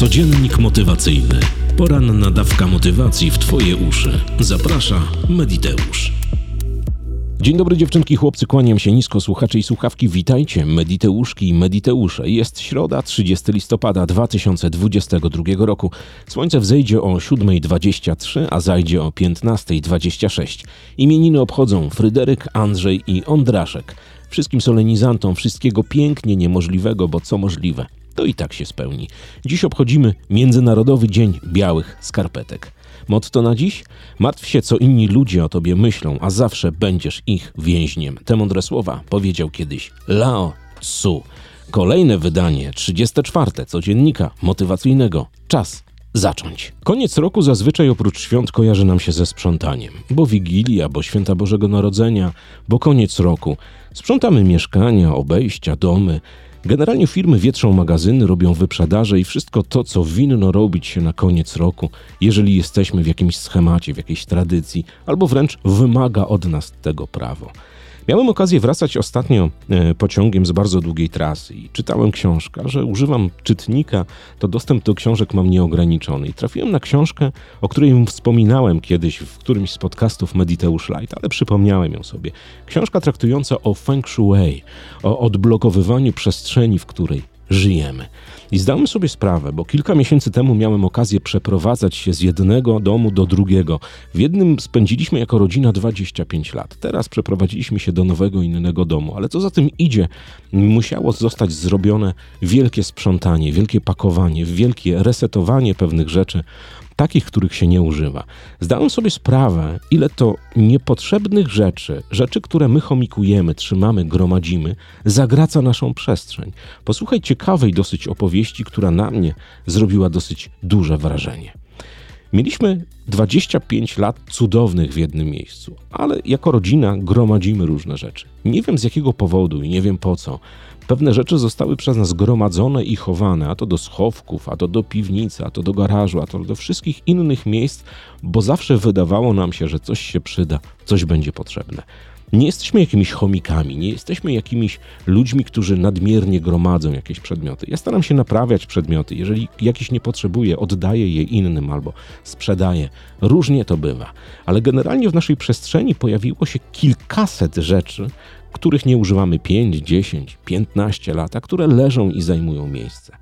Codziennik motywacyjny. Poranna dawka motywacji w Twoje uszy. Zaprasza Mediteusz. Dzień dobry dziewczynki, chłopcy, kłaniam się nisko, słuchacze i słuchawki, witajcie, Mediteuszki i Mediteusze. Jest środa, 30 listopada 2022 roku. Słońce wzejdzie o 7.23, a zajdzie o 15.26. Imieniny obchodzą Fryderyk, Andrzej i Ondraszek. Wszystkim solenizantom wszystkiego pięknie niemożliwego, bo co możliwe, to i tak się spełni. Dziś obchodzimy Międzynarodowy Dzień Białych Skarpetek. Motto na dziś? Martw się, co inni ludzie o tobie myślą, a zawsze będziesz ich więźniem. Te mądre słowa powiedział kiedyś Lao Tzu. Kolejne wydanie, 34. codziennika motywacyjnego. Czas zacząć. Koniec roku zazwyczaj oprócz świąt kojarzy nam się ze sprzątaniem, bo Wigilia, bo Święta Bożego Narodzenia, bo koniec roku. Sprzątamy mieszkania, obejścia, domy. Generalnie firmy wietrzą magazyny, robią wyprzedaże i wszystko to, co winno robić się na koniec roku, jeżeli jesteśmy w jakimś schemacie, w jakiejś tradycji, albo wręcz wymaga od nas tego prawo. Miałem okazję wracać ostatnio e, pociągiem z bardzo długiej trasy i czytałem książkę, że używam czytnika, to dostęp do książek mam nieograniczony. I trafiłem na książkę, o której wspominałem kiedyś w którymś z podcastów Mediteusz Light, ale przypomniałem ją sobie. Książka traktująca o feng shui, o odblokowywaniu przestrzeni, w której żyjemy. I zdałem sobie sprawę, bo kilka miesięcy temu miałem okazję przeprowadzać się z jednego domu do drugiego. W jednym spędziliśmy jako rodzina 25 lat. Teraz przeprowadziliśmy się do nowego, innego domu, ale co za tym idzie, musiało zostać zrobione wielkie sprzątanie, wielkie pakowanie, wielkie resetowanie pewnych rzeczy takich, których się nie używa. Zdałem sobie sprawę, ile to niepotrzebnych rzeczy, rzeczy, które my chomikujemy, trzymamy, gromadzimy, zagraca naszą przestrzeń. Posłuchaj ciekawej dosyć opowieści, która na mnie zrobiła dosyć duże wrażenie. Mieliśmy 25 lat cudownych w jednym miejscu, ale jako rodzina gromadzimy różne rzeczy. Nie wiem z jakiego powodu i nie wiem po co. Pewne rzeczy zostały przez nas gromadzone i chowane, a to do schowków, a to do piwnicy, a to do garażu, a to do wszystkich innych miejsc, bo zawsze wydawało nam się, że coś się przyda, coś będzie potrzebne. Nie jesteśmy jakimiś chomikami, nie jesteśmy jakimiś ludźmi, którzy nadmiernie gromadzą jakieś przedmioty. Ja staram się naprawiać przedmioty. Jeżeli jakiś nie potrzebuję, oddaję je innym albo sprzedaję. Różnie to bywa. Ale generalnie w naszej przestrzeni pojawiło się kilkaset rzeczy, których nie używamy 5, 10, 15 lat, a które leżą i zajmują miejsce.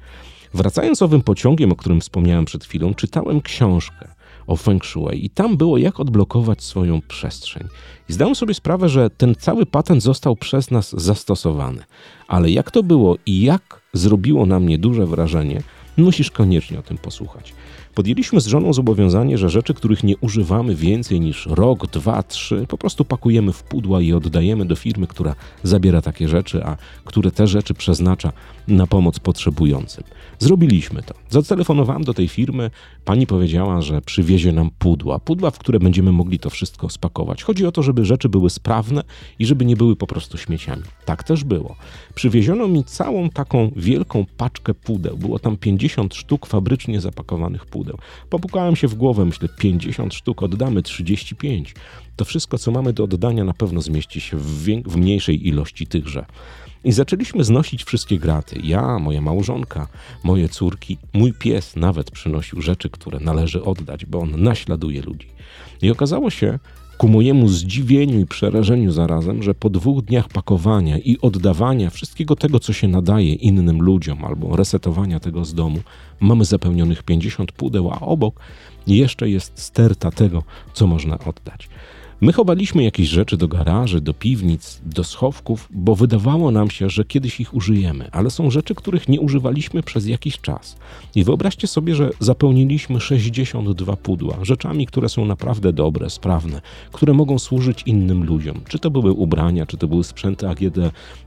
Wracając owym pociągiem, o którym wspomniałem przed chwilą, czytałem książkę o Feng Shui i tam było jak odblokować swoją przestrzeń. I zdałem sobie sprawę, że ten cały patent został przez nas zastosowany. Ale jak to było i jak zrobiło na mnie duże wrażenie, musisz koniecznie o tym posłuchać. Podjęliśmy z żoną zobowiązanie, że rzeczy, których nie używamy więcej niż rok, dwa, trzy, po prostu pakujemy w pudła i oddajemy do firmy, która zabiera takie rzeczy, a które te rzeczy przeznacza na pomoc potrzebującym. Zrobiliśmy to. Zatelefonowałem do tej firmy, pani powiedziała, że przywiezie nam pudła, pudła, w które będziemy mogli to wszystko spakować. Chodzi o to, żeby rzeczy były sprawne i żeby nie były po prostu śmieciami. Tak też było. Przywieziono mi całą taką wielką paczkę pudeł. Było tam 50 sztuk fabrycznie zapakowanych pudeł pudeł. Popukałem się w głowę, myślę, 50 sztuk, oddamy 35. To wszystko, co mamy do oddania, na pewno zmieści się w, w mniejszej ilości tychże. I zaczęliśmy znosić wszystkie graty. Ja, moja małżonka, moje córki, mój pies nawet przynosił rzeczy, które należy oddać, bo on naśladuje ludzi. I okazało się, ku mojemu zdziwieniu i przerażeniu zarazem, że po dwóch dniach pakowania i oddawania wszystkiego tego, co się nadaje innym ludziom, albo resetowania tego z domu, mamy zapełnionych 50 pudeł, a obok jeszcze jest sterta tego, co można oddać. My chowaliśmy jakieś rzeczy do garaży, do piwnic, do schowków, bo wydawało nam się, że kiedyś ich użyjemy, ale są rzeczy, których nie używaliśmy przez jakiś czas. I wyobraźcie sobie, że zapełniliśmy 62 pudła rzeczami, które są naprawdę dobre, sprawne, które mogą służyć innym ludziom. Czy to były ubrania, czy to były sprzęty AGD,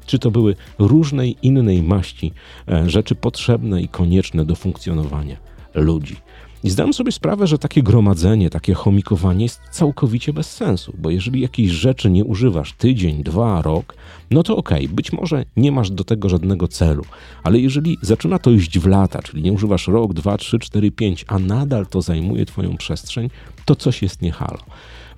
czy to były różnej innej maści e, rzeczy potrzebne i konieczne do funkcjonowania ludzi. I zdałem sobie sprawę, że takie gromadzenie, takie chomikowanie jest całkowicie bez sensu, bo jeżeli jakiejś rzeczy nie używasz tydzień, dwa, rok, no to okej, okay, być może nie masz do tego żadnego celu, ale jeżeli zaczyna to iść w lata, czyli nie używasz rok, dwa, trzy, cztery, pięć, a nadal to zajmuje twoją przestrzeń, to coś jest nie halo.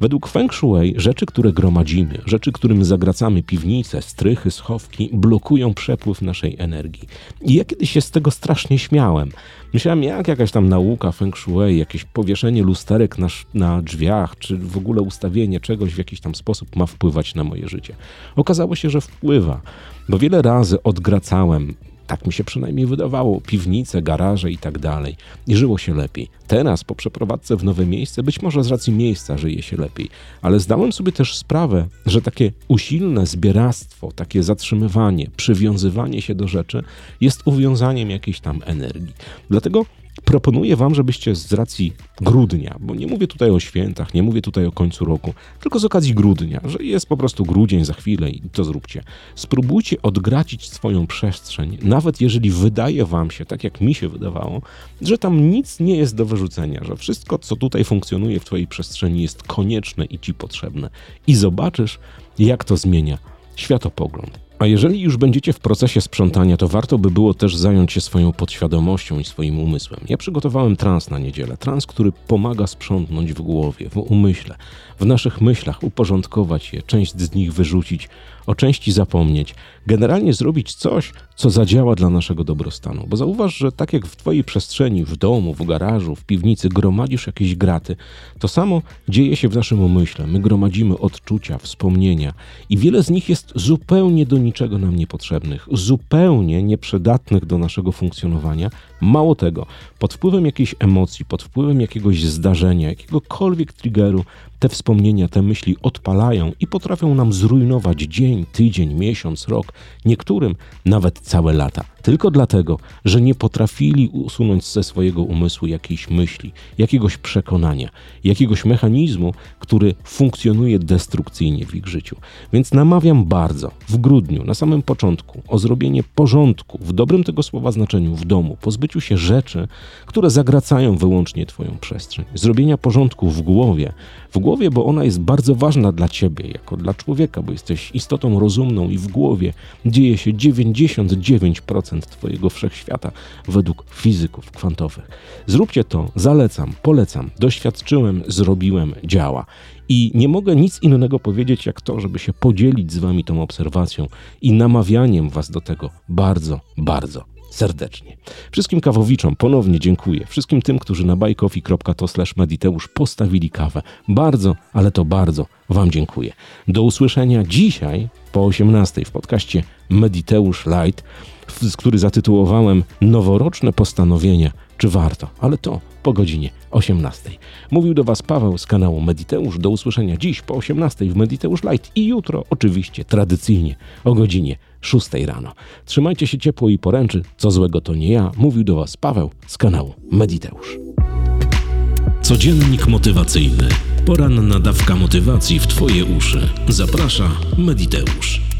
Według Feng Shui rzeczy, które gromadzimy, rzeczy, którym zagracamy piwnice, strychy, schowki, blokują przepływ naszej energii. I ja kiedyś się z tego strasznie śmiałem. Myślałem, jak jakaś tam nauka Feng Shui, jakieś powieszenie lusterek na, na drzwiach, czy w ogóle ustawienie czegoś w jakiś tam sposób ma wpływać na moje życie. Okazało się, że wpływa, bo wiele razy odgracałem tak mi się przynajmniej wydawało, piwnice, garaże i tak dalej. I żyło się lepiej. Teraz, po przeprowadzce w nowe miejsce, być może z racji miejsca żyje się lepiej, ale zdałem sobie też sprawę, że takie usilne zbieractwo, takie zatrzymywanie, przywiązywanie się do rzeczy jest uwiązaniem jakiejś tam energii. Dlatego proponuję Wam, żebyście z racji grudnia, bo nie mówię tutaj o świętach, nie mówię tutaj o końcu roku, tylko z okazji grudnia, że jest po prostu grudzień za chwilę i to zróbcie. Spróbujcie odgracić swoją przestrzeń, nawet jeżeli wydaje Wam się, tak jak mi się wydawało, że tam nic nie jest do wyrzucenia, że wszystko, co tutaj funkcjonuje w Twojej przestrzeni, jest konieczne i Ci potrzebne. I zobaczysz, jak to zmienia światopogląd. A jeżeli już będziecie w procesie sprzątania, to warto by było też zająć się swoją podświadomością i swoim umysłem. Ja przygotowałem trans na niedzielę. Trans, który pomaga sprzątnąć w głowie, w umyśle, w naszych myślach, uporządkować je, część z nich wyrzucić, o części zapomnieć, generalnie zrobić coś, co zadziała dla naszego dobrostanu. Bo zauważ, że tak jak w Twojej przestrzeni, w domu, w garażu, w piwnicy gromadzisz jakieś graty, to samo dzieje się w naszym umyśle. My gromadzimy odczucia, wspomnienia i wiele z nich jest zupełnie do niczego nam niepotrzebnych, zupełnie nieprzydatnych do naszego funkcjonowania. Mało tego, pod wpływem jakiejś emocji, pod wpływem jakiegoś zdarzenia, jakiegokolwiek triggeru, te wspomnienia, te myśli odpalają i potrafią nam zrujnować dzień, tydzień, miesiąc, rok, niektórym nawet całe lata. Tylko dlatego, że nie potrafili usunąć ze swojego umysłu jakiejś myśli, jakiegoś przekonania, jakiegoś mechanizmu, który funkcjonuje destrukcyjnie w ich życiu. Więc namawiam bardzo w grudniu, na samym początku, o zrobienie porządku, w dobrym tego słowa znaczeniu, w domu, pozbyciu się rzeczy, które zagracają wyłącznie Twoją przestrzeń, zrobienia porządku w głowie, w głowie, bo ona jest bardzo ważna dla Ciebie, jako dla człowieka, bo jesteś istotą rozumną i w głowie dzieje się 99% Twojego wszechświata według fizyków kwantowych. Zróbcie to, zalecam, polecam, doświadczyłem, zrobiłem, działa. I nie mogę nic innego powiedzieć, jak to, żeby się podzielić z Wami tą obserwacją i namawianiem Was do tego bardzo, bardzo serdecznie. Wszystkim kawowiczom ponownie dziękuję. Wszystkim tym, którzy na bajkofi.to mediteusz postawili kawę. Bardzo, ale to bardzo Wam dziękuję. Do usłyszenia dzisiaj po 18 w podcaście Mediteusz Light, który zatytułowałem Noworoczne postanowienia. Czy warto? Ale to po godzinie 18. Mówił do Was Paweł z kanału Mediteusz. Do usłyszenia dziś po 18 w Mediteusz Light i jutro oczywiście tradycyjnie o godzinie 6 rano. Trzymajcie się ciepło i poręczy. Co złego to nie ja. Mówił do Was Paweł z kanału Mediteusz. Codziennik motywacyjny. Poranna dawka motywacji w Twoje uszy. Zaprasza Mediteusz.